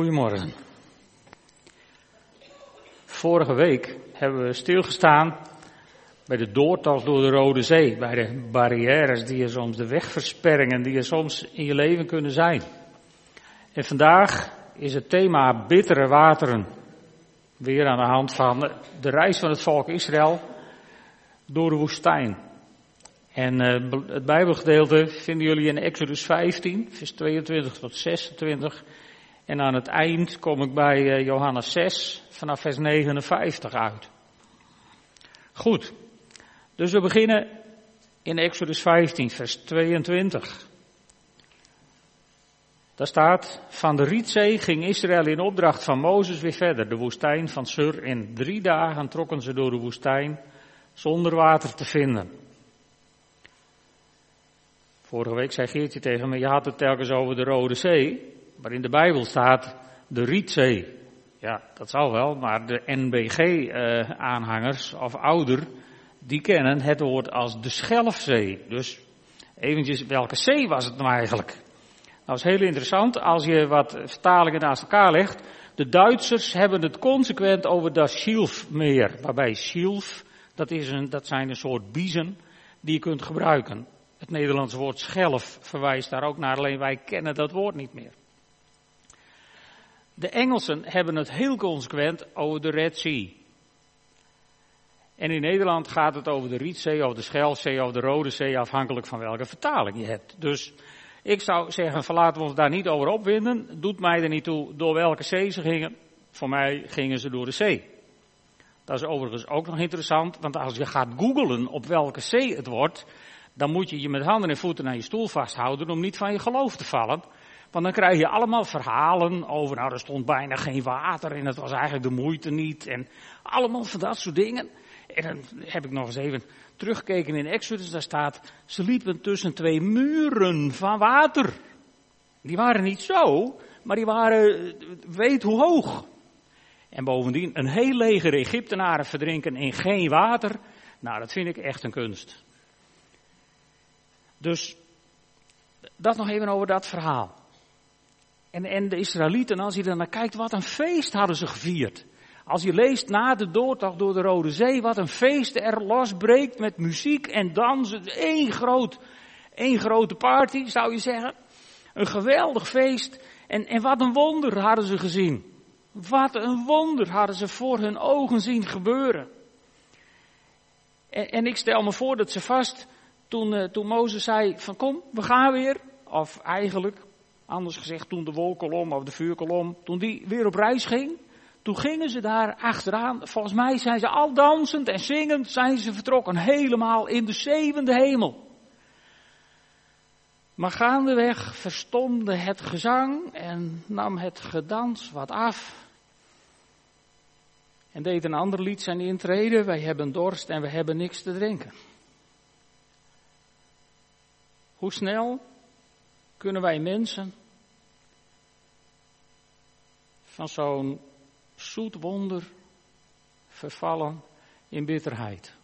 Goedemorgen. Vorige week hebben we stilgestaan bij de doortocht door de Rode Zee, bij de barrières die er soms, de wegversperringen die er soms in je leven kunnen zijn. En vandaag is het thema bittere wateren. Weer aan de hand van de reis van het volk Israël door de woestijn. En uh, het Bijbelgedeelte vinden jullie in Exodus 15, vers 22 tot 26. En aan het eind kom ik bij uh, Johannes 6, vanaf vers 59 uit. Goed, dus we beginnen in Exodus 15, vers 22. Daar staat, van de Rietzee ging Israël in opdracht van Mozes weer verder, de woestijn van Sur. In drie dagen trokken ze door de woestijn zonder water te vinden. Vorige week zei Geertje tegen me, je had het telkens over de Rode Zee, maar in de Bijbel staat de Rietzee. Ja, dat zal wel, maar de NBG-aanhangers of ouder, die kennen het woord als de Schelfzee. Dus eventjes, welke zee was het nou eigenlijk? Dat is heel interessant als je wat vertalingen naast elkaar legt. De Duitsers hebben het consequent over dat Schilfmeer, waarbij Schilf, dat, is een, dat zijn een soort biezen die je kunt gebruiken. Het Nederlandse woord schelf verwijst daar ook naar, alleen wij kennen dat woord niet meer. De Engelsen hebben het heel consequent over de Red Sea. En in Nederland gaat het over de Rietzee, of de Schelfzee, of de Rode Zee, afhankelijk van welke vertaling je hebt. Dus ik zou zeggen, verlaten we ons daar niet over opwinden. Doet mij er niet toe door welke zee ze gingen. Voor mij gingen ze door de zee. Dat is overigens ook nog interessant, want als je gaat googelen op welke zee het wordt, dan moet je je met handen en voeten aan je stoel vasthouden om niet van je geloof te vallen. Want dan krijg je allemaal verhalen over, nou er stond bijna geen water en het was eigenlijk de moeite niet. En allemaal van dat soort dingen. En dan heb ik nog eens even teruggekeken in Exodus, daar staat, ze liepen tussen twee muren van water. Die waren niet zo, maar die waren, weet hoe hoog. En bovendien, een heel leger Egyptenaren verdrinken in geen water. Nou, dat vind ik echt een kunst. Dus, dat nog even over dat verhaal. En, en de Israëlieten, als je er naar kijkt, wat een feest hadden ze gevierd. Als je leest na de doortocht door de Rode Zee, wat een feest er losbreekt met muziek en dansen. Eén groot, één grote party, zou je zeggen. Een geweldig feest. En, en wat een wonder hadden ze gezien. Wat een wonder hadden ze voor hun ogen zien gebeuren. En, en ik stel me voor dat ze vast, toen, uh, toen Mozes zei van kom, we gaan weer. Of eigenlijk, anders gezegd, toen de wolkolom of de vuurkolom, toen die weer op reis ging. Toen gingen ze daar achteraan. Volgens mij zijn ze al dansend en zingend zijn ze vertrokken. Helemaal in de zevende hemel. Maar gaandeweg verstomde het gezang en nam het gedans wat af. En deed een ander lied zijn intrede. Wij hebben dorst en we hebben niks te drinken. Hoe snel kunnen wij mensen van zo'n zoet wonder vervallen in bitterheid.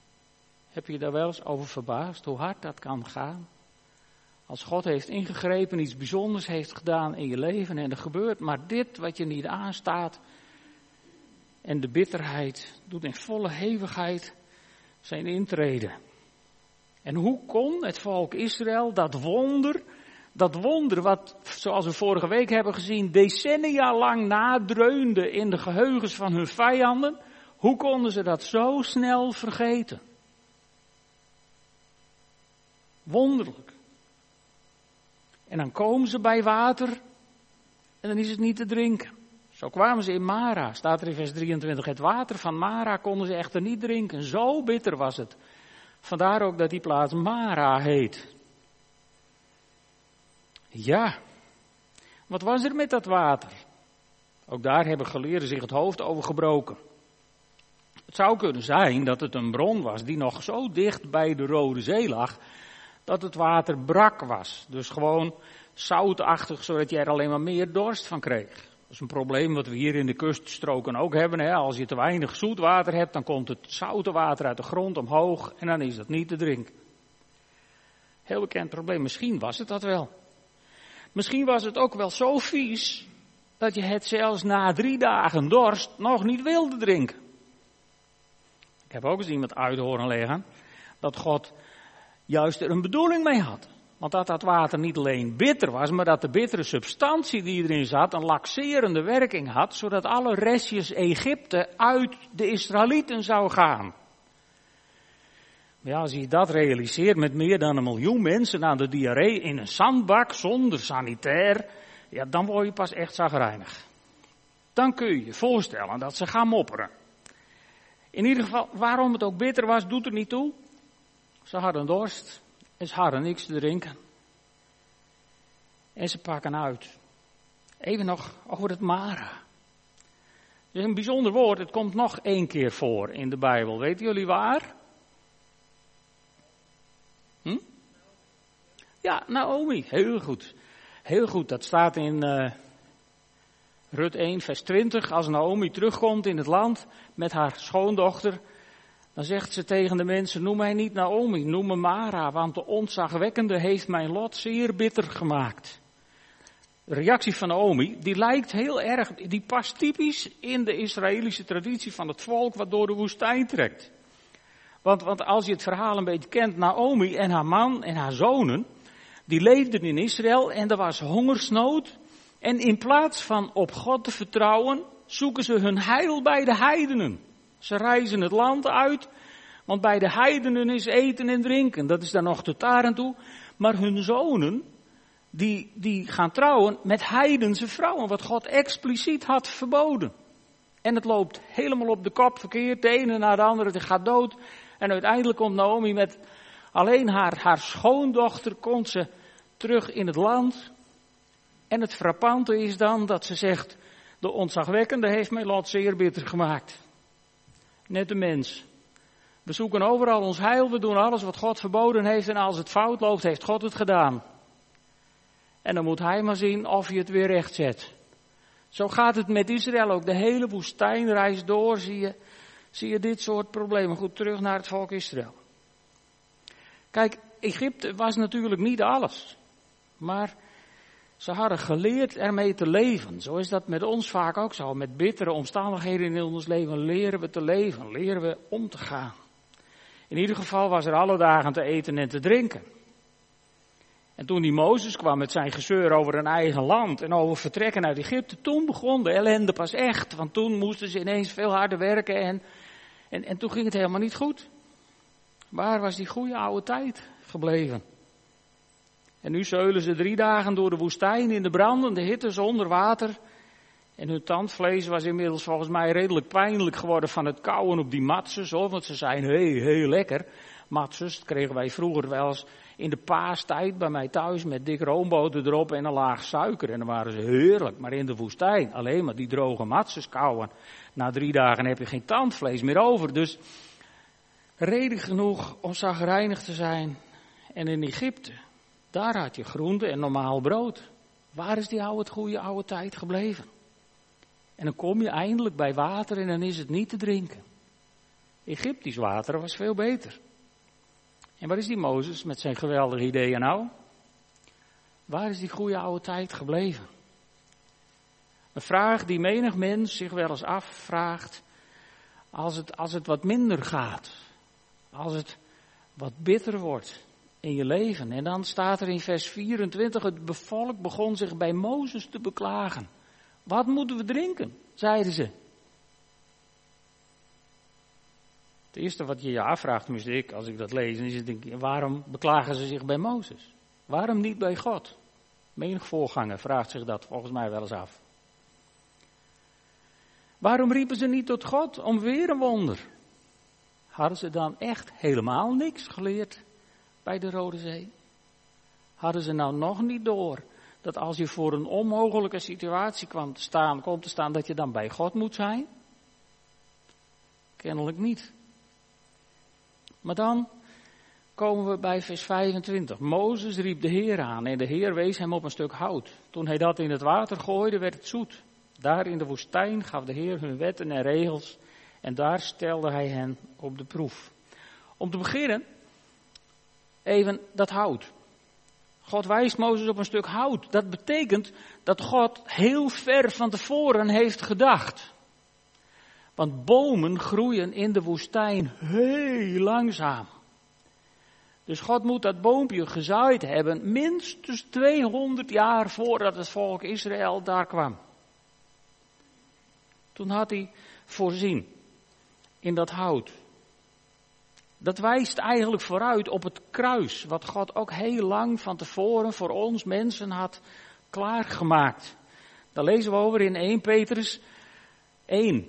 Heb je daar wel eens over verbaasd hoe hard dat kan gaan? Als God heeft ingegrepen, iets bijzonders heeft gedaan in je leven en er gebeurt maar dit wat je niet aanstaat. En de bitterheid doet in volle hevigheid zijn intreden. En hoe kon het volk Israël dat wonder dat wonder wat, zoals we vorige week hebben gezien, decennia lang nadreunde in de geheugens van hun vijanden, hoe konden ze dat zo snel vergeten? Wonderlijk. En dan komen ze bij water en dan is het niet te drinken. Zo kwamen ze in Mara, staat er in vers 23. Het water van Mara konden ze echter niet drinken, zo bitter was het. Vandaar ook dat die plaats Mara heet. Ja, wat was er met dat water? Ook daar hebben geleerden zich het hoofd over gebroken. Het zou kunnen zijn dat het een bron was die nog zo dicht bij de Rode Zee lag, dat het water brak was. Dus gewoon zoutachtig, zodat je er alleen maar meer dorst van kreeg. Dat is een probleem wat we hier in de kuststroken ook hebben. Hè? Als je te weinig zoet water hebt, dan komt het zoute water uit de grond omhoog en dan is dat niet te drinken. Heel bekend probleem. Misschien was het dat wel. Misschien was het ook wel zo vies dat je het zelfs na drie dagen dorst nog niet wilde drinken. Ik heb ook eens iemand uit horen leggen dat God juist er een bedoeling mee had. Want dat dat water niet alleen bitter was, maar dat de bittere substantie die erin zat een laxerende werking had, zodat alle restjes Egypte uit de Israëlieten zou gaan. Ja, als je dat realiseert met meer dan een miljoen mensen aan de diarree in een zandbak zonder sanitair, ja, dan word je pas echt zagrijnig. Dan kun je je voorstellen dat ze gaan mopperen. In ieder geval, waarom het ook bitter was, doet er niet toe. Ze hadden dorst en ze hadden niks te drinken. En ze pakken uit. Even nog over het Mara. Het is een bijzonder woord, het komt nog één keer voor in de Bijbel. Weten jullie waar? Ja, Naomi, heel goed. Heel goed, dat staat in uh, Rut 1, vers 20. Als Naomi terugkomt in het land met haar schoondochter, dan zegt ze tegen de mensen, noem mij niet Naomi, noem me Mara, want de ontzagwekkende heeft mijn lot zeer bitter gemaakt. De reactie van Naomi, die lijkt heel erg, die past typisch in de Israëlische traditie van het volk wat door de woestijn trekt. Want, want als je het verhaal een beetje kent, Naomi en haar man en haar zonen, die leefden in Israël en er was hongersnood. En in plaats van op God te vertrouwen, zoeken ze hun heil bij de heidenen. Ze reizen het land uit, want bij de heidenen is eten en drinken. Dat is dan nog tot daar en toe. Maar hun zonen, die, die gaan trouwen met heidense vrouwen, wat God expliciet had verboden. En het loopt helemaal op de kop verkeerd, de ene na de andere, het gaat dood. En uiteindelijk komt Naomi met alleen haar, haar schoondochter, komt ze terug in het land. En het frappante is dan dat ze zegt, de ontzagwekkende heeft mijn lot zeer bitter gemaakt. Net de mens. We zoeken overal ons heil, we doen alles wat God verboden heeft en als het fout loopt, heeft God het gedaan. En dan moet hij maar zien of je het weer recht zet. Zo gaat het met Israël ook. De hele woestijnreis door zie je, zie je dit soort problemen. Goed, terug naar het volk Israël. Kijk, Egypte was natuurlijk niet alles. Maar ze hadden geleerd ermee te leven. Zo is dat met ons vaak ook zo. Met bittere omstandigheden in ons leven leren we te leven, leren we om te gaan. In ieder geval was er alle dagen te eten en te drinken. En toen die Mozes kwam met zijn gezeur over een eigen land en over vertrekken uit Egypte, toen begon de ellende pas echt. Want toen moesten ze ineens veel harder werken en, en, en toen ging het helemaal niet goed. Waar was die goede oude tijd gebleven? En nu zeulen ze drie dagen door de woestijn in de brandende hitte zonder water. En hun tandvlees was inmiddels volgens mij redelijk pijnlijk geworden van het kauwen op die matses. Hoor, want ze zijn heel, heel lekker. Matses, kregen wij vroeger wel eens in de paastijd bij mij thuis met dik roomboter erop en een laag suiker. En dan waren ze heerlijk. Maar in de woestijn alleen maar die droge matses kauwen. Na drie dagen heb je geen tandvlees meer over. Dus reden genoeg om zagrijnig te zijn. En in Egypte, daar had je groente en normaal brood. Waar is die oude, goede oude tijd gebleven? En dan kom je eindelijk bij water en dan is het niet te drinken. Egyptisch water was veel beter. En waar is die Mozes met zijn geweldige ideeën nou? Waar is die goede oude tijd gebleven? Een vraag die menig mens zich wel eens afvraagt als het, als het wat minder gaat. Als het wat bitter wordt in je leven. En dan staat er in vers 24, het volk begon zich bij Mozes te beklagen. Wat moeten we drinken? zeiden ze. Het eerste wat je je afvraagt, moest ik, als ik dat lees, is denk ik, waarom beklagen ze zich bij Mozes? Waarom niet bij God? Menig voorganger vraagt zich dat volgens mij wel eens af. Waarom riepen ze niet tot God om weer een wonder? Hadden ze dan echt helemaal niks geleerd bij de Rode Zee? Hadden ze nou nog niet door dat als je voor een onmogelijke situatie kwam te staan, komt te staan, dat je dan bij God moet zijn? Kennelijk niet. Maar dan komen we bij vers 25. Mozes riep de Heer aan en de Heer wees hem op een stuk hout. Toen hij dat in het water gooide, werd het zoet. Daar in de woestijn gaf de Heer hun wetten en regels en daar stelde hij hen op de proef. Om te beginnen, even dat hout. God wijst Mozes op een stuk hout. Dat betekent dat God heel ver van tevoren heeft gedacht. Want bomen groeien in de woestijn heel langzaam. Dus God moet dat boompje gezaaid hebben minstens 200 jaar voordat het volk Israël daar kwam. Toen had hij voorzien in dat hout. Dat wijst eigenlijk vooruit op het kruis, wat God ook heel lang van tevoren voor ons mensen had klaargemaakt. Daar lezen we over in 1 Petrus 1.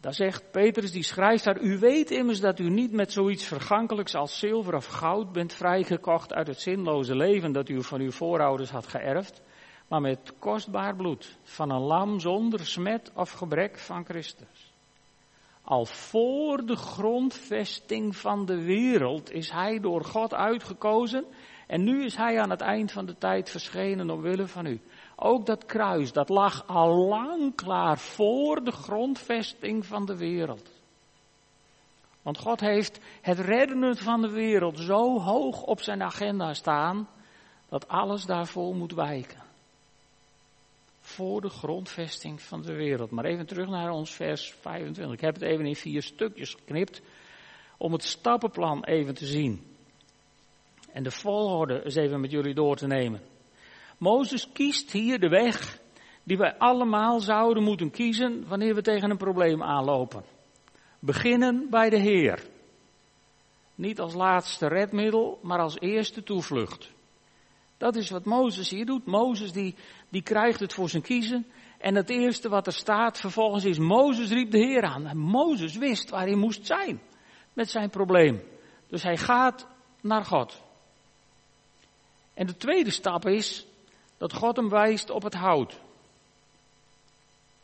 Daar zegt Petrus, die schrijft daar, u weet immers dat u niet met zoiets vergankelijks als zilver of goud bent vrijgekocht uit het zinloze leven dat u van uw voorouders had geërfd, maar met kostbaar bloed van een lam zonder smet of gebrek van Christus. Al voor de grondvesting van de wereld is hij door God uitgekozen en nu is hij aan het eind van de tijd verschenen omwille van u. Ook dat kruis, dat lag al lang klaar voor de grondvesting van de wereld. Want God heeft het redden van de wereld zo hoog op zijn agenda staan, dat alles daarvoor moet wijken. Voor de grondvesting van de wereld. Maar even terug naar ons vers 25. Ik heb het even in vier stukjes geknipt, om het stappenplan even te zien. En de volgorde eens even met jullie door te nemen. Mozes kiest hier de weg die wij allemaal zouden moeten kiezen wanneer we tegen een probleem aanlopen. Beginnen bij de Heer. Niet als laatste redmiddel, maar als eerste toevlucht. Dat is wat Mozes hier doet. Mozes die, die krijgt het voor zijn kiezen. En het eerste wat er staat vervolgens is, Mozes riep de Heer aan. En Mozes wist waar hij moest zijn met zijn probleem. Dus hij gaat naar God. En de tweede stap is, dat God hem wijst op het hout.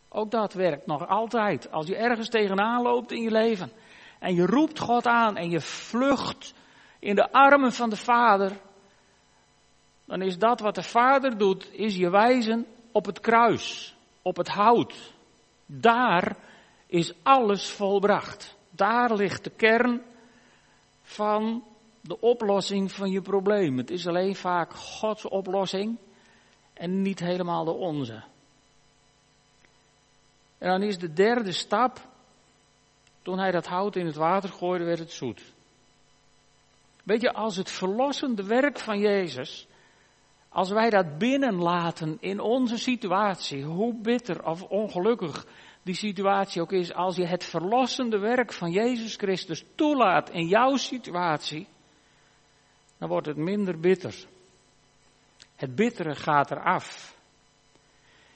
Ook dat werkt nog altijd. Als je ergens tegenaan loopt in je leven en je roept God aan en je vlucht in de armen van de Vader, dan is dat wat de Vader doet, is je wijzen op het kruis, op het hout. Daar is alles volbracht. Daar ligt de kern van de oplossing van je probleem. Het is alleen vaak Gods oplossing en niet helemaal de onze. En dan is de derde stap, toen hij dat hout in het water gooide, werd het zoet. Weet je, als het verlossende werk van Jezus, als wij dat binnenlaten in onze situatie, hoe bitter of ongelukkig die situatie ook is, als je het verlossende werk van Jezus Christus toelaat in jouw situatie, dan wordt het minder bitter. Het bittere gaat eraf.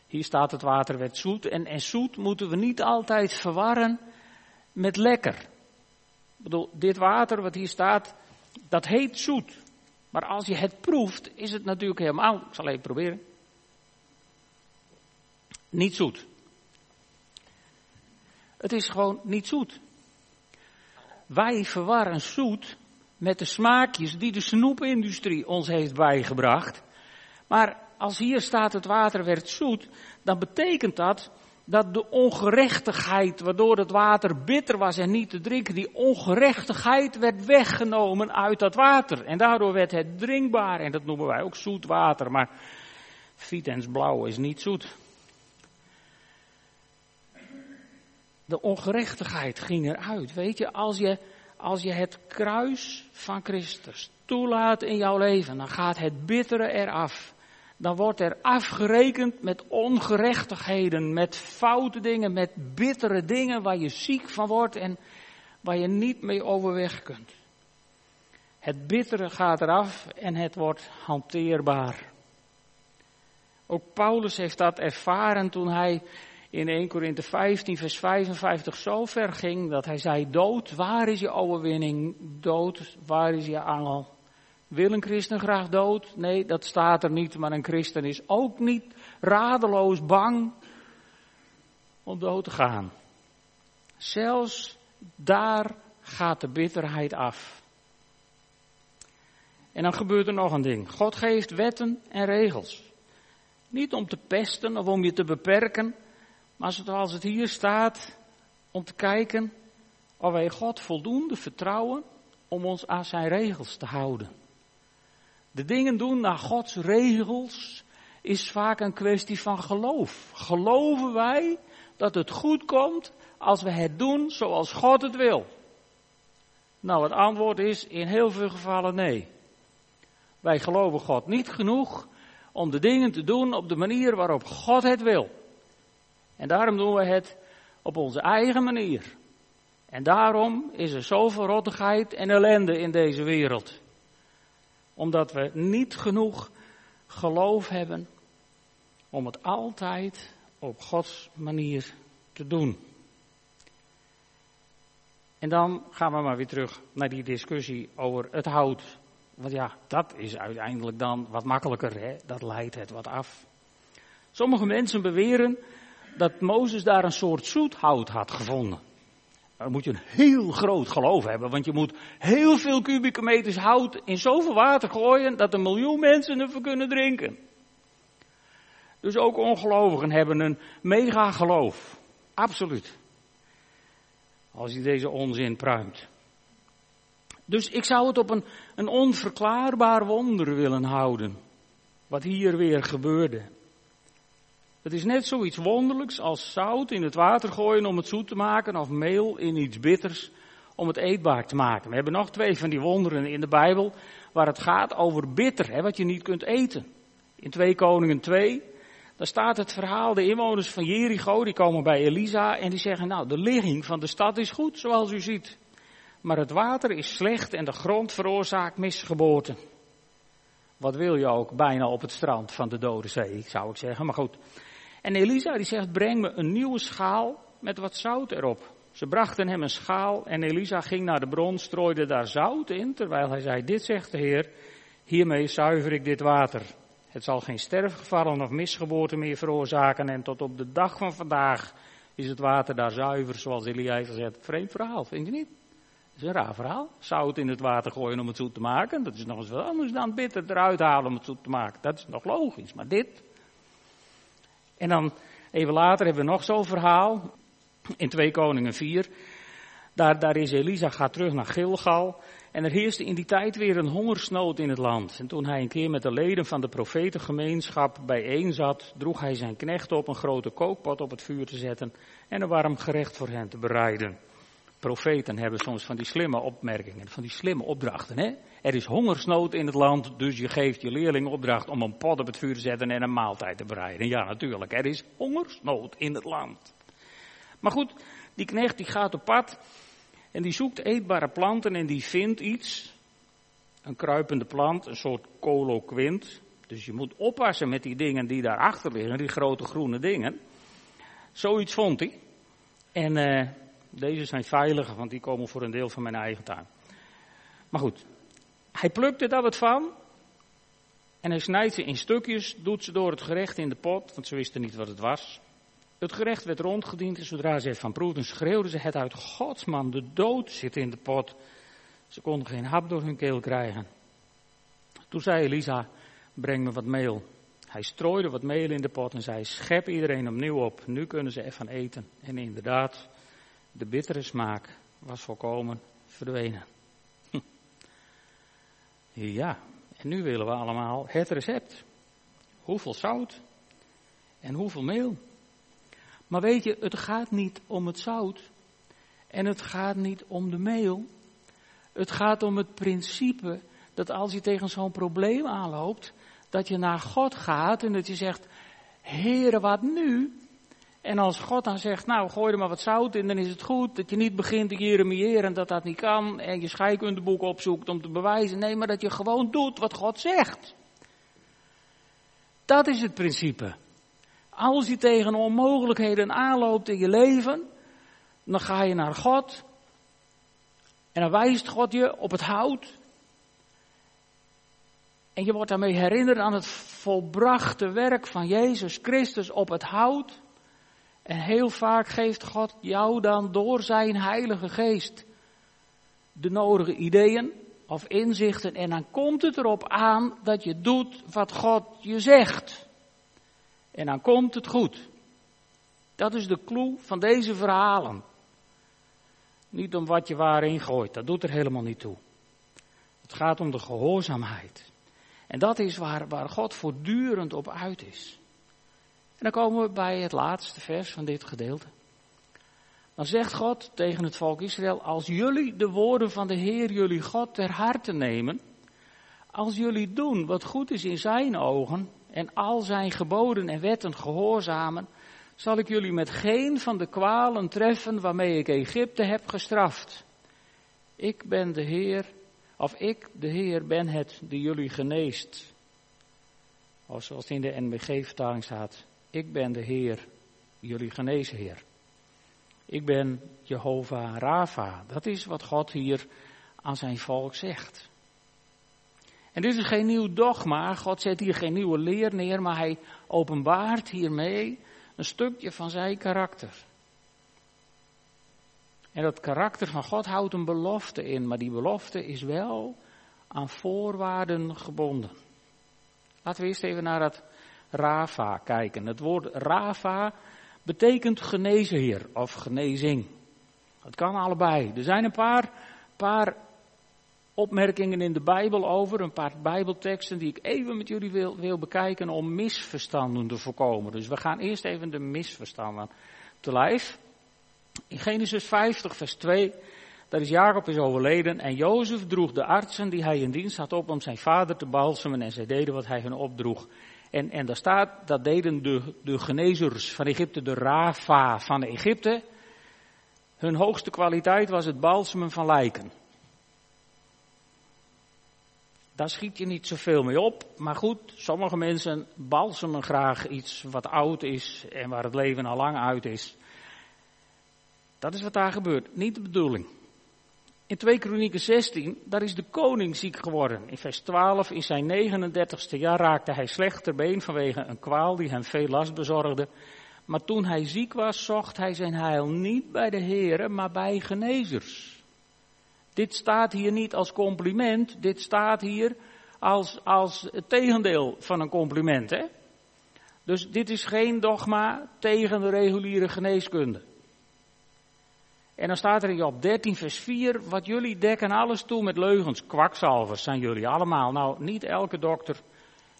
Hier staat het water werd zoet. En, en zoet moeten we niet altijd verwarren met lekker. Ik bedoel, dit water wat hier staat, dat heet zoet. Maar als je het proeft, is het natuurlijk helemaal, ik zal even proberen. Niet zoet. Het is gewoon niet zoet. Wij verwarren zoet met de smaakjes die de snoepindustrie ons heeft bijgebracht. Maar als hier staat het water werd zoet, dan betekent dat dat de ongerechtigheid waardoor het water bitter was en niet te drinken, die ongerechtigheid werd weggenomen uit dat water. En daardoor werd het drinkbaar en dat noemen wij ook zoet water, maar Vitens blauw is niet zoet. De ongerechtigheid ging eruit. Weet je, als je, als je het kruis van Christus toelaat in jouw leven, dan gaat het bittere eraf dan wordt er afgerekend met ongerechtigheden, met foute dingen, met bittere dingen waar je ziek van wordt en waar je niet mee overweg kunt. Het bittere gaat eraf en het wordt hanteerbaar. Ook Paulus heeft dat ervaren toen hij in 1 Korinthe 15, vers 55 zo ver ging dat hij zei: Dood, waar is je overwinning? Dood, waar is je angel? Wil een christen graag dood? Nee, dat staat er niet, maar een christen is ook niet radeloos bang om dood te gaan. Zelfs daar gaat de bitterheid af. En dan gebeurt er nog een ding. God geeft wetten en regels. Niet om te pesten of om je te beperken, maar zoals het hier staat, om te kijken of wij God voldoende vertrouwen om ons aan zijn regels te houden. De dingen doen naar Gods regels is vaak een kwestie van geloof. Geloven wij dat het goed komt als we het doen zoals God het wil? Nou, het antwoord is in heel veel gevallen nee. Wij geloven God niet genoeg om de dingen te doen op de manier waarop God het wil. En daarom doen we het op onze eigen manier. En daarom is er zoveel rottigheid en ellende in deze wereld. Omdat we niet genoeg geloof hebben om het altijd op Gods manier te doen. En dan gaan we maar weer terug naar die discussie over het hout. Want ja, dat is uiteindelijk dan wat makkelijker, hè? dat leidt het wat af. Sommige mensen beweren dat Mozes daar een soort zoethout had gevonden. Dan moet je een heel groot geloof hebben, want je moet heel veel kubieke meters hout in zoveel water gooien dat een miljoen mensen ervan kunnen drinken. Dus ook ongelovigen hebben een mega geloof. Absoluut. Als je deze onzin pruimt. Dus ik zou het op een, een onverklaarbaar wonder willen houden. Wat hier weer gebeurde. Het is net zoiets wonderlijks als zout in het water gooien om het zoet te maken of meel in iets bitters om het eetbaar te maken. We hebben nog twee van die wonderen in de Bijbel waar het gaat over bitter, hè, wat je niet kunt eten. In 2 Koningen 2, daar staat het verhaal, de inwoners van Jericho, die komen bij Elisa en die zeggen, nou, de ligging van de stad is goed, zoals u ziet. Maar het water is slecht en de grond veroorzaakt misgeboorten. Wat wil je ook bijna op het strand van de Dode Zee, zou ik zeggen, maar goed. En Elisa die zegt, breng me een nieuwe schaal met wat zout erop. Ze brachten hem een schaal en Elisa ging naar de bron, strooide daar zout in, terwijl hij zei, dit zegt de Heer, hiermee zuiver ik dit water. Het zal geen sterfgevallen of misgeboorte meer veroorzaken en tot op de dag van vandaag is het water daar zuiver, zoals Elia heeft gezegd. Vreemd verhaal, vind je niet? Dat is een raar verhaal. Zout in het water gooien om het zoet te maken, dat is nog eens wat anders dan bitter eruit halen om het zoet te maken. Dat is nog logisch, maar dit, en dan even later hebben we nog zo'n verhaal. In 2 Koningen 4. Daar, daar is Elisa, gaat terug naar Gilgal. En er heerste in die tijd weer een hongersnood in het land. En toen hij een keer met de leden van de profetengemeenschap bijeen zat, droeg hij zijn knecht op een grote kookpot op het vuur te zetten en een warm gerecht voor hen te bereiden. Profeten hebben soms van die slimme opmerkingen, van die slimme opdrachten. Hè? Er is hongersnood in het land, dus je geeft je leerling opdracht om een pot op het vuur te zetten en een maaltijd te bereiden. Ja, natuurlijk, er is hongersnood in het land. Maar goed, die knecht die gaat op pad en die zoekt eetbare planten en die vindt iets. Een kruipende plant, een soort coloquint. Dus je moet oppassen met die dingen die daarachter liggen, die grote groene dingen. Zoiets vond hij. En uh, deze zijn veilig, want die komen voor een deel van mijn eigen tuin. Maar goed, hij plukt er dat wat van. En hij snijdt ze in stukjes, doet ze door het gerecht in de pot, want ze wisten niet wat het was. Het gerecht werd rondgediend en zodra ze het van proefden, schreeuwden ze het uit. Godsman, de dood zit in de pot. Ze konden geen hap door hun keel krijgen. Toen zei Elisa, breng me wat meel. Hij strooide wat meel in de pot en zei, schep iedereen opnieuw op. Nu kunnen ze ervan eten. En inderdaad, de bittere smaak was volkomen verdwenen. Ja, en nu willen we allemaal het recept. Hoeveel zout en hoeveel meel. Maar weet je, het gaat niet om het zout en het gaat niet om de meel. Het gaat om het principe dat als je tegen zo'n probleem aanloopt, dat je naar God gaat en dat je zegt, Heere, wat nu? En als God dan zegt, nou gooi er maar wat zout in, dan is het goed. Dat je niet begint te jeremiëren dat dat niet kan. En je scheikundeboek opzoekt om te bewijzen. Nee, maar dat je gewoon doet wat God zegt. Dat is het principe. Als je tegen onmogelijkheden aanloopt in je leven, dan ga je naar God. En dan wijst God je op het hout. En je wordt daarmee herinnerd aan het volbrachte werk van Jezus Christus op het hout. En heel vaak geeft God jou dan door zijn Heilige Geest de nodige ideeën of inzichten. En dan komt het erop aan dat je doet wat God je zegt. En dan komt het goed. Dat is de clue van deze verhalen. Niet om wat je waarin gooit, dat doet er helemaal niet toe. Het gaat om de gehoorzaamheid. En dat is waar, waar God voortdurend op uit is. En dan komen we bij het laatste vers van dit gedeelte. Dan zegt God tegen het volk Israël, als jullie de woorden van de Heer jullie God ter harte nemen, als jullie doen wat goed is in zijn ogen en al zijn geboden en wetten gehoorzamen, zal ik jullie met geen van de kwalen treffen waarmee ik Egypte heb gestraft. Ik ben de Heer, of ik, de Heer, ben het die jullie geneest. Of zoals in de NBG-vertaling staat, ik ben de Heer, jullie geneesheer. Ik ben Jehovah Rafa. Dat is wat God hier aan zijn volk zegt. En dit is geen nieuw dogma. God zet hier geen nieuwe leer neer, maar hij openbaart hiermee een stukje van zijn karakter. En dat karakter van God houdt een belofte in, maar die belofte is wel aan voorwaarden gebonden. Laten we eerst even naar dat Rafa kijken. Het woord Rafa betekent genezenheer of genezing. Het kan allebei. Er zijn een paar, paar opmerkingen in de Bijbel over, een paar Bijbelteksten die ik even met jullie wil, wil bekijken om misverstanden te voorkomen. Dus we gaan eerst even de misverstanden te lijf. In Genesis 50, vers 2, daar is Jacob is overleden en Jozef droeg de artsen die hij in dienst had op om zijn vader te balsemen en zij deden wat hij hun opdroeg. En, en daar staat, dat deden de, de genezers van Egypte, de Rafa van Egypte. Hun hoogste kwaliteit was het balsemen van lijken. Daar schiet je niet zoveel mee op. Maar goed, sommige mensen balsemen graag iets wat oud is en waar het leven al lang uit is. Dat is wat daar gebeurt. Niet de bedoeling. In 2 Kronieken 16, daar is de koning ziek geworden. In vers 12, in zijn 39ste jaar raakte hij slecht been vanwege een kwaal die hem veel last bezorgde. Maar toen hij ziek was, zocht hij zijn heil niet bij de heren, maar bij genezers. Dit staat hier niet als compliment, dit staat hier als, als het tegendeel van een compliment. Hè? Dus dit is geen dogma tegen de reguliere geneeskunde. En dan staat er in Job 13, vers 4, wat jullie dekken alles toe met leugens. Kwakzalvers zijn jullie allemaal. Nou, niet elke dokter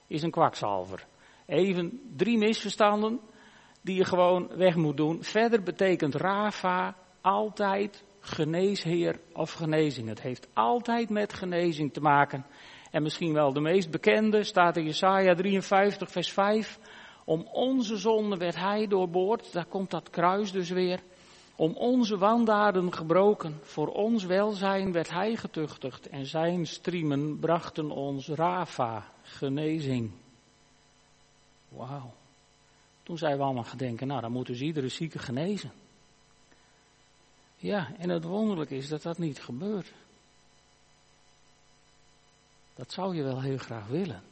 is een kwakzalver. Even drie misverstanden die je gewoon weg moet doen. Verder betekent Rafa altijd geneesheer of genezing. Het heeft altijd met genezing te maken. En misschien wel de meest bekende staat in Jesaja 53, vers 5. Om onze zonde werd hij doorboord. Daar komt dat kruis dus weer. Om onze wandaden gebroken, voor ons welzijn werd hij getuchtigd en zijn striemen brachten ons Rafa, genezing. Wauw. Toen zijn we allemaal gedenken, nou dan moeten ze iedere zieke genezen. Ja, en het wonderlijke is dat dat niet gebeurt. Dat zou je wel heel graag willen.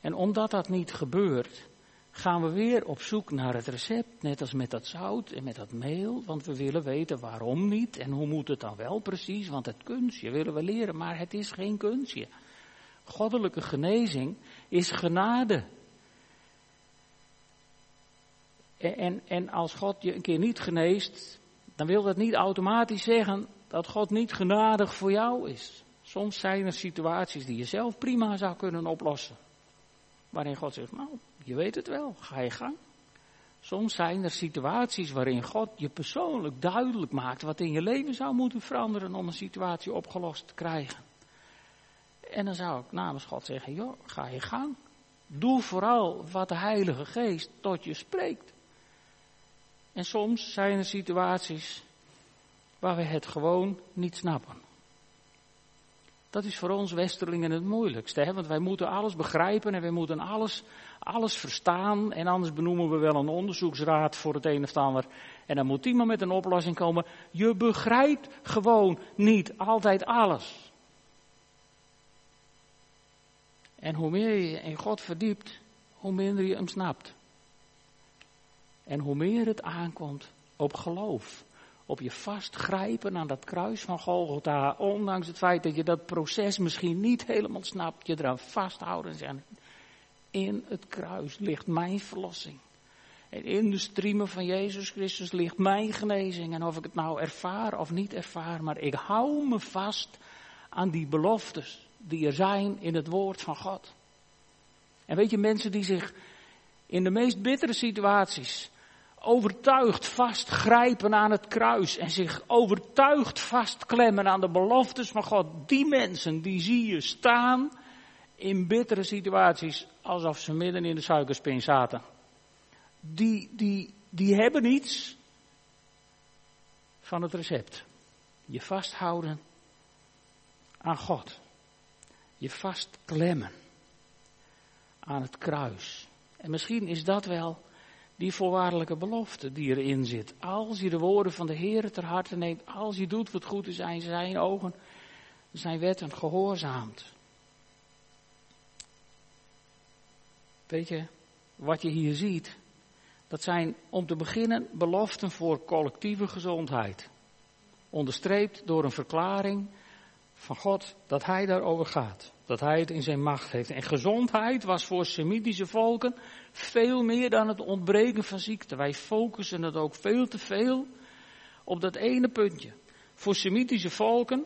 En omdat dat niet gebeurt, gaan we weer op zoek naar het recept, net als met dat zout en met dat meel, want we willen weten waarom niet en hoe moet het dan wel precies, want het kunstje willen we leren, maar het is geen kunstje. Goddelijke genezing is genade. En, en, en als God je een keer niet geneest, dan wil dat niet automatisch zeggen dat God niet genadig voor jou is. Soms zijn er situaties die je zelf prima zou kunnen oplossen. Waarin God zegt, nou, je weet het wel, ga je gang. Soms zijn er situaties waarin God je persoonlijk duidelijk maakt wat in je leven zou moeten veranderen om een situatie opgelost te krijgen. En dan zou ik namens God zeggen, joh, ga je gang. Doe vooral wat de Heilige Geest tot je spreekt. En soms zijn er situaties waar we het gewoon niet snappen. Dat is voor ons Westerlingen het moeilijkste, hè? want wij moeten alles begrijpen en wij moeten alles, alles verstaan. En anders benoemen we wel een onderzoeksraad voor het een of ander. En dan moet iemand met een oplossing komen. Je begrijpt gewoon niet altijd alles. En hoe meer je in God verdiept, hoe minder je hem snapt. En hoe meer het aankomt op geloof op je vastgrijpen aan dat kruis van Golgotha, ondanks het feit dat je dat proces misschien niet helemaal snapt, je eraan vasthouden en zeggen, in het kruis ligt mijn verlossing. En in de striemen van Jezus Christus ligt mijn genezing. En of ik het nou ervaar of niet ervaar, maar ik hou me vast aan die beloftes. die er zijn in het woord van God. En weet je, mensen die zich in de meest bittere situaties overtuigd vastgrijpen aan het kruis en zich overtuigd vastklemmen aan de beloftes van God, die mensen die zie je staan in bittere situaties alsof ze midden in de suikerspin zaten. Die, die, die hebben iets van het recept. Je vasthouden aan God. Je vastklemmen aan het kruis. En misschien is dat wel die voorwaardelijke belofte die erin zit. Als je de woorden van de Heer ter harte neemt, als je doet wat goed is in zijn ogen, zijn wetten gehoorzaamt. Weet je, wat je hier ziet, dat zijn om te beginnen beloften voor collectieve gezondheid. Onderstreept door een verklaring van God dat Hij daarover gaat. Dat Hij het in zijn macht heeft. En gezondheid was voor Semitische volken veel meer dan het ontbreken van ziekte. Wij focussen het ook veel te veel op dat ene puntje. Voor Semitische volken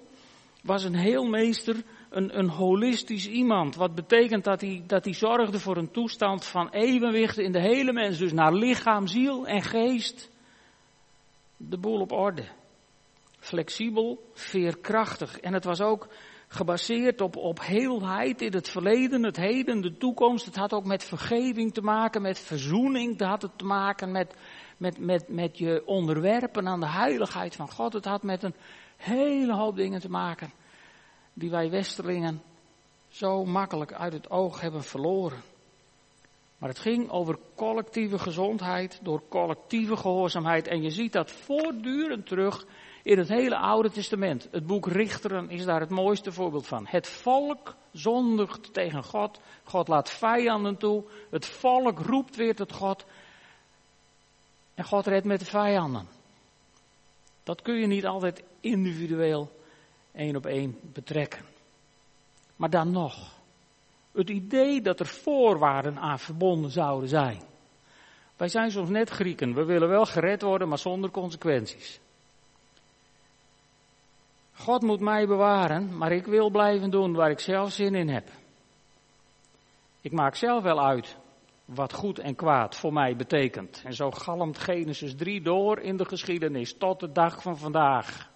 was een heelmeester een, een holistisch iemand. Wat betekent dat hij, dat hij zorgde voor een toestand van evenwicht in de hele mens. Dus naar lichaam, ziel en geest. De boel op orde. Flexibel, veerkrachtig. En het was ook gebaseerd op, op heelheid in het verleden, het heden, de toekomst. Het had ook met vergeving te maken, met verzoening. Het had het te maken met, met, met, met je onderwerpen aan de heiligheid van God. Het had met een hele hoop dingen te maken die wij Westerlingen zo makkelijk uit het oog hebben verloren. Maar het ging over collectieve gezondheid door collectieve gehoorzaamheid. En je ziet dat voortdurend terug in het hele Oude Testament. Het boek Richteren is daar het mooiste voorbeeld van. Het volk zondigt tegen God. God laat vijanden toe. Het volk roept weer tot God. En God redt met de vijanden. Dat kun je niet altijd individueel één op één betrekken. Maar dan nog, het idee dat er voorwaarden aan verbonden zouden zijn. Wij zijn soms net Grieken, we willen wel gered worden, maar zonder consequenties. God moet mij bewaren, maar ik wil blijven doen waar ik zelf zin in heb. Ik maak zelf wel uit wat goed en kwaad voor mij betekent. En zo galmt Genesis 3 door in de geschiedenis tot de dag van vandaag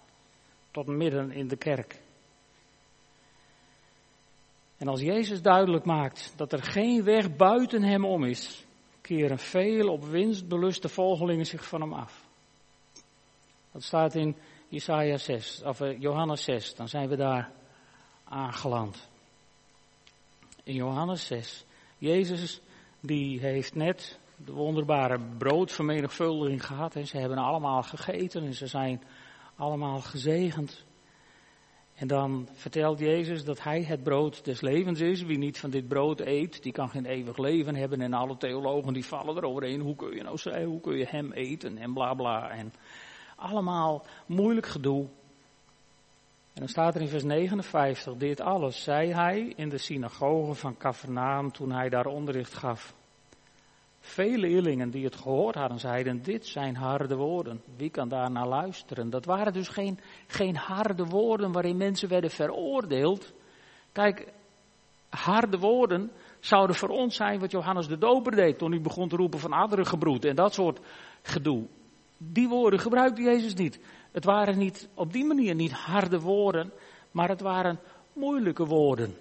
tot midden in de kerk. En als Jezus duidelijk maakt dat er geen weg buiten hem om is, keren veel op winst beluste volgelingen zich van hem af. Dat staat in Jesaja 6, of eh, Johannes 6, dan zijn we daar aangeland. In Johannes 6, Jezus die heeft net de wonderbare broodvermenigvuldiging gehad en ze hebben allemaal gegeten en ze zijn allemaal gezegend. En dan vertelt Jezus dat hij het brood des levens is. Wie niet van dit brood eet, die kan geen eeuwig leven hebben. En alle theologen die vallen eroverheen. Hoe kun je nou zeggen, hoe kun je hem eten en bla bla. En allemaal moeilijk gedoe. En dan staat er in vers 59, dit alles zei hij in de synagoge van Capernaum toen hij daar onderricht gaf. Vele leerlingen die het gehoord hadden zeiden, dit zijn harde woorden. Wie kan daar naar luisteren? Dat waren dus geen, geen harde woorden waarin mensen werden veroordeeld. Kijk, harde woorden zouden voor ons zijn wat Johannes de Doper deed toen hij begon te roepen van aderen gebroed en dat soort gedoe. Die woorden gebruikte Jezus niet. Het waren niet op die manier niet harde woorden, maar het waren moeilijke woorden.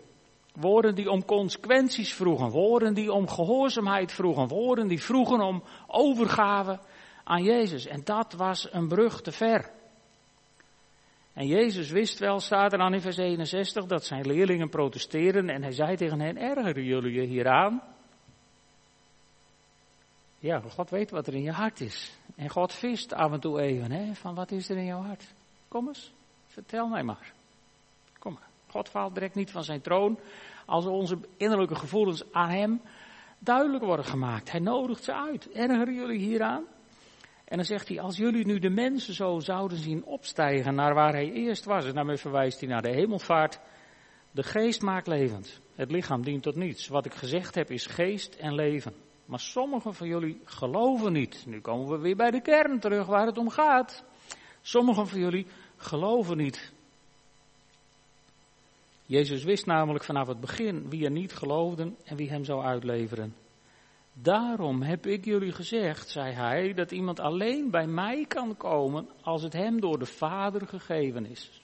Woorden die om consequenties vroegen, woorden die om gehoorzaamheid vroegen, woorden die vroegen om overgave aan Jezus. En dat was een brug te ver. En Jezus wist wel, staat er dan in vers 61, dat zijn leerlingen protesteren en hij zei tegen hen, ergeren jullie je hieraan? Ja, God weet wat er in je hart is. En God vist af en toe even, hè, van wat is er in jouw hart? Kom eens, vertel mij maar. Kom maar. God faalt direct niet van zijn troon als onze innerlijke gevoelens aan hem duidelijk worden gemaakt. Hij nodigt ze uit. Ergeren jullie hieraan? En dan zegt hij, als jullie nu de mensen zo zouden zien opstijgen naar waar hij eerst was, en daarmee verwijst hij naar de hemelvaart, de geest maakt levend. Het lichaam dient tot niets. Wat ik gezegd heb is geest en leven. Maar sommigen van jullie geloven niet. Nu komen we weer bij de kern terug waar het om gaat. Sommigen van jullie geloven niet. Jezus wist namelijk vanaf het begin wie er niet geloofden en wie hem zou uitleveren. Daarom heb ik jullie gezegd, zei hij, dat iemand alleen bij mij kan komen als het hem door de Vader gegeven is.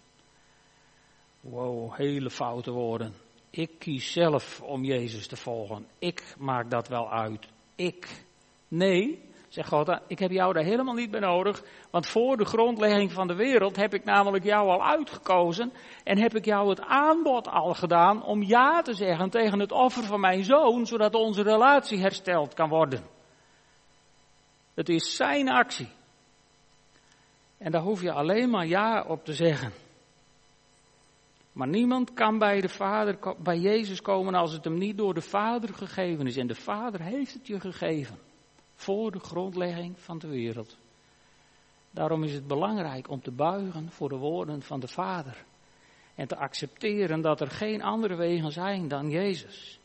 Wow, hele foute woorden. Ik kies zelf om Jezus te volgen. Ik maak dat wel uit. Ik. Nee, zegt God, ik heb jou daar helemaal niet bij nodig, want voor de grondlegging van de wereld heb ik namelijk jou al uitgekozen en heb ik jou het aanbod al gedaan om ja te zeggen tegen het offer van mijn zoon, zodat onze relatie hersteld kan worden. Het is zijn actie. En daar hoef je alleen maar ja op te zeggen. Maar niemand kan bij de Vader, bij Jezus komen als het hem niet door de Vader gegeven is. En de Vader heeft het je gegeven. Voor de grondlegging van de wereld. Daarom is het belangrijk om te buigen voor de woorden van de Vader. En te accepteren dat er geen andere wegen zijn dan Jezus.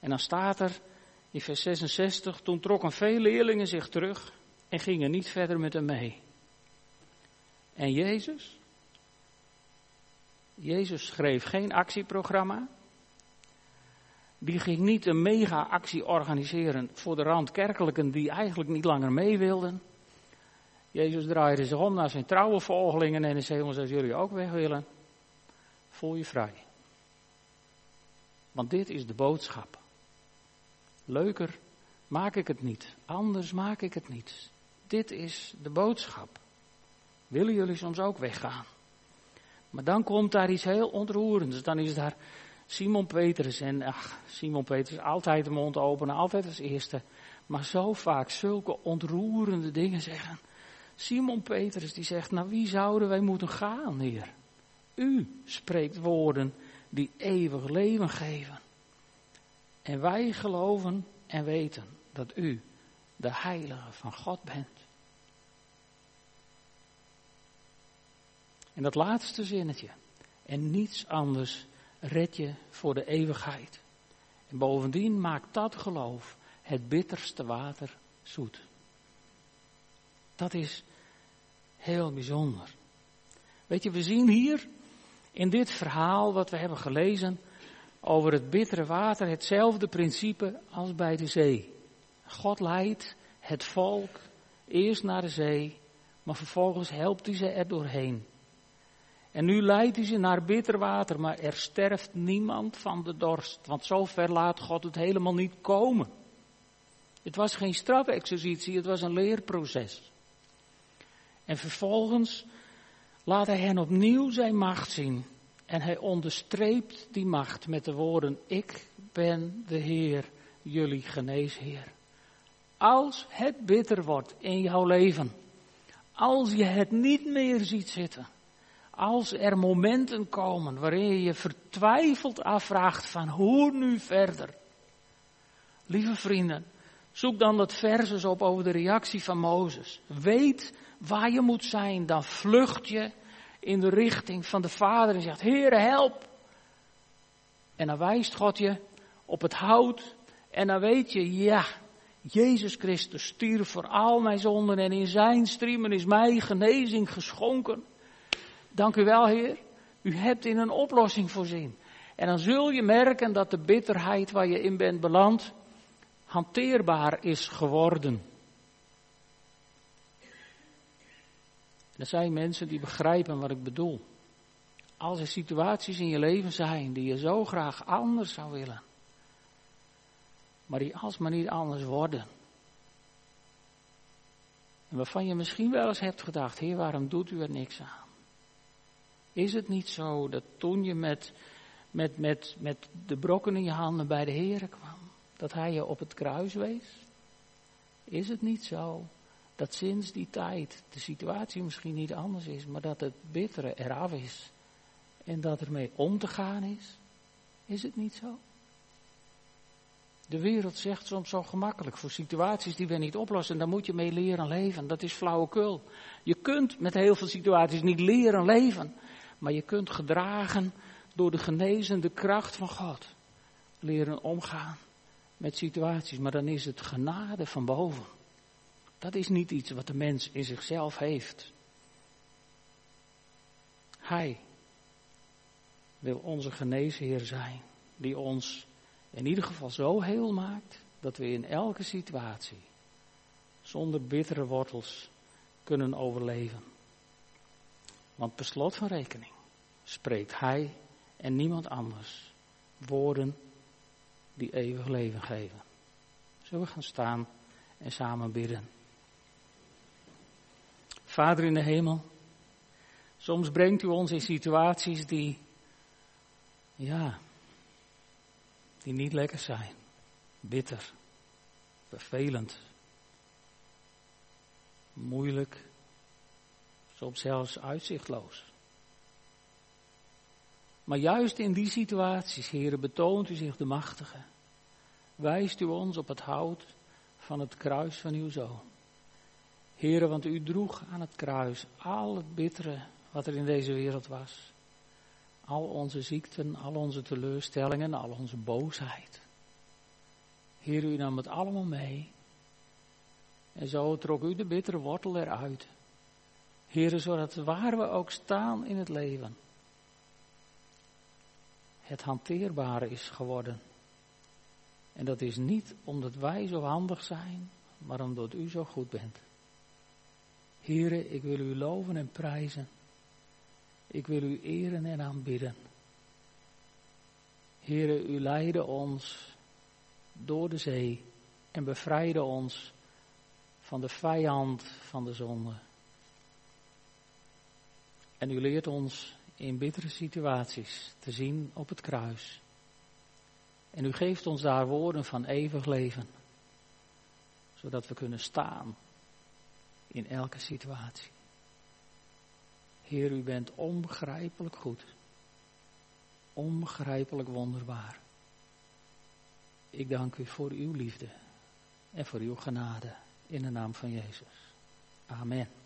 En dan staat er in vers 66, toen trokken veel leerlingen zich terug en gingen niet verder met hem mee. En Jezus? Jezus schreef geen actieprogramma. Die ging niet een mega-actie organiseren voor de randkerkelijken die eigenlijk niet langer mee wilden. Jezus draaide zich om naar zijn trouwe volgelingen en zei: Jongens, als jullie ook weg willen, voel je vrij. Want dit is de boodschap. Leuker maak ik het niet, anders maak ik het niet. Dit is de boodschap. Willen jullie soms ook weggaan? Maar dan komt daar iets heel ontroerends. Dan is daar Simon Petrus. En ach, Simon Petrus, altijd de mond openen, altijd als eerste. Maar zo vaak zulke ontroerende dingen zeggen. Simon Petrus die zegt, naar wie zouden wij moeten gaan, Heer? U spreekt woorden die eeuwig leven geven. En wij geloven en weten dat u de heilige van God bent. En dat laatste zinnetje. En niets anders red je voor de eeuwigheid. En bovendien maakt dat geloof het bitterste water zoet. Dat is heel bijzonder. Weet je, we zien hier in dit verhaal wat we hebben gelezen over het bittere water hetzelfde principe als bij de zee. God leidt het volk eerst naar de zee, maar vervolgens helpt hij ze er doorheen. En nu leidt hij ze naar bitter water, maar er sterft niemand van de dorst. Want zover laat God het helemaal niet komen. Het was geen strafexercitie, het was een leerproces. En vervolgens laat hij hen opnieuw zijn macht zien. En hij onderstreept die macht met de woorden: Ik ben de Heer, jullie geneesheer. Als het bitter wordt in jouw leven, als je het niet meer ziet zitten, als er momenten komen waarin je je vertwijfeld afvraagt van hoe nu verder. Lieve vrienden, zoek dan dat versus op over de reactie van Mozes. Weet waar je moet zijn, dan vlucht je in de richting van de Vader en zegt, Heere help. En dan wijst God je op het hout en dan weet je, ja, Jezus Christus stierf voor al mijn zonden en in zijn striemen is mij genezing geschonken. Dank u wel, Heer. U hebt in een oplossing voorzien. En dan zul je merken dat de bitterheid waar je in bent beland hanteerbaar is geworden. er zijn mensen die begrijpen wat ik bedoel. Als er situaties in je leven zijn die je zo graag anders zou willen, maar die alsmaar niet anders worden. En waarvan je misschien wel eens hebt gedacht, Heer, waarom doet u er niks aan? Is het niet zo dat toen je met, met, met, met de brokken in je handen bij de Heer kwam, dat Hij je op het kruis wees? Is het niet zo dat sinds die tijd de situatie misschien niet anders is, maar dat het bittere eraf is en dat ermee om te gaan is? Is het niet zo? De wereld zegt soms zo gemakkelijk voor situaties die we niet oplossen, daar moet je mee leren leven. Dat is flauwekul. Je kunt met heel veel situaties niet leren leven. Maar je kunt gedragen door de genezende kracht van God. Leren omgaan met situaties. Maar dan is het genade van boven. Dat is niet iets wat de mens in zichzelf heeft. Hij wil onze geneesheer zijn, die ons in ieder geval zo heel maakt dat we in elke situatie zonder bittere wortels kunnen overleven. Want per slot van rekening spreekt Hij en niemand anders woorden die eeuwig leven geven. Zullen we gaan staan en samen bidden? Vader in de hemel, soms brengt u ons in situaties die, ja, die niet lekker zijn. Bitter, vervelend, moeilijk, soms zelfs uitzichtloos. Maar juist in die situaties, heren, betoont u zich de machtige. Wijst u ons op het hout van het kruis van uw zoon. Heren, want u droeg aan het kruis al het bittere wat er in deze wereld was. Al onze ziekten, al onze teleurstellingen, al onze boosheid. Heer, u nam het allemaal mee. En zo trok u de bittere wortel eruit. Heer, zodat waar we ook staan in het leven, het hanteerbare is geworden. En dat is niet omdat wij zo handig zijn, maar omdat u zo goed bent. Heren, ik wil u loven en prijzen. Ik wil u eren en aanbidden. Heren, u leidde ons door de zee en bevrijdde ons van de vijand van de zonde. En u leert ons in bittere situaties te zien op het kruis. En u geeft ons daar woorden van eeuwig leven, zodat we kunnen staan in elke situatie. Heer, u bent onbegrijpelijk goed, onbegrijpelijk wonderbaar. Ik dank u voor uw liefde en voor uw genade in de naam van Jezus. Amen.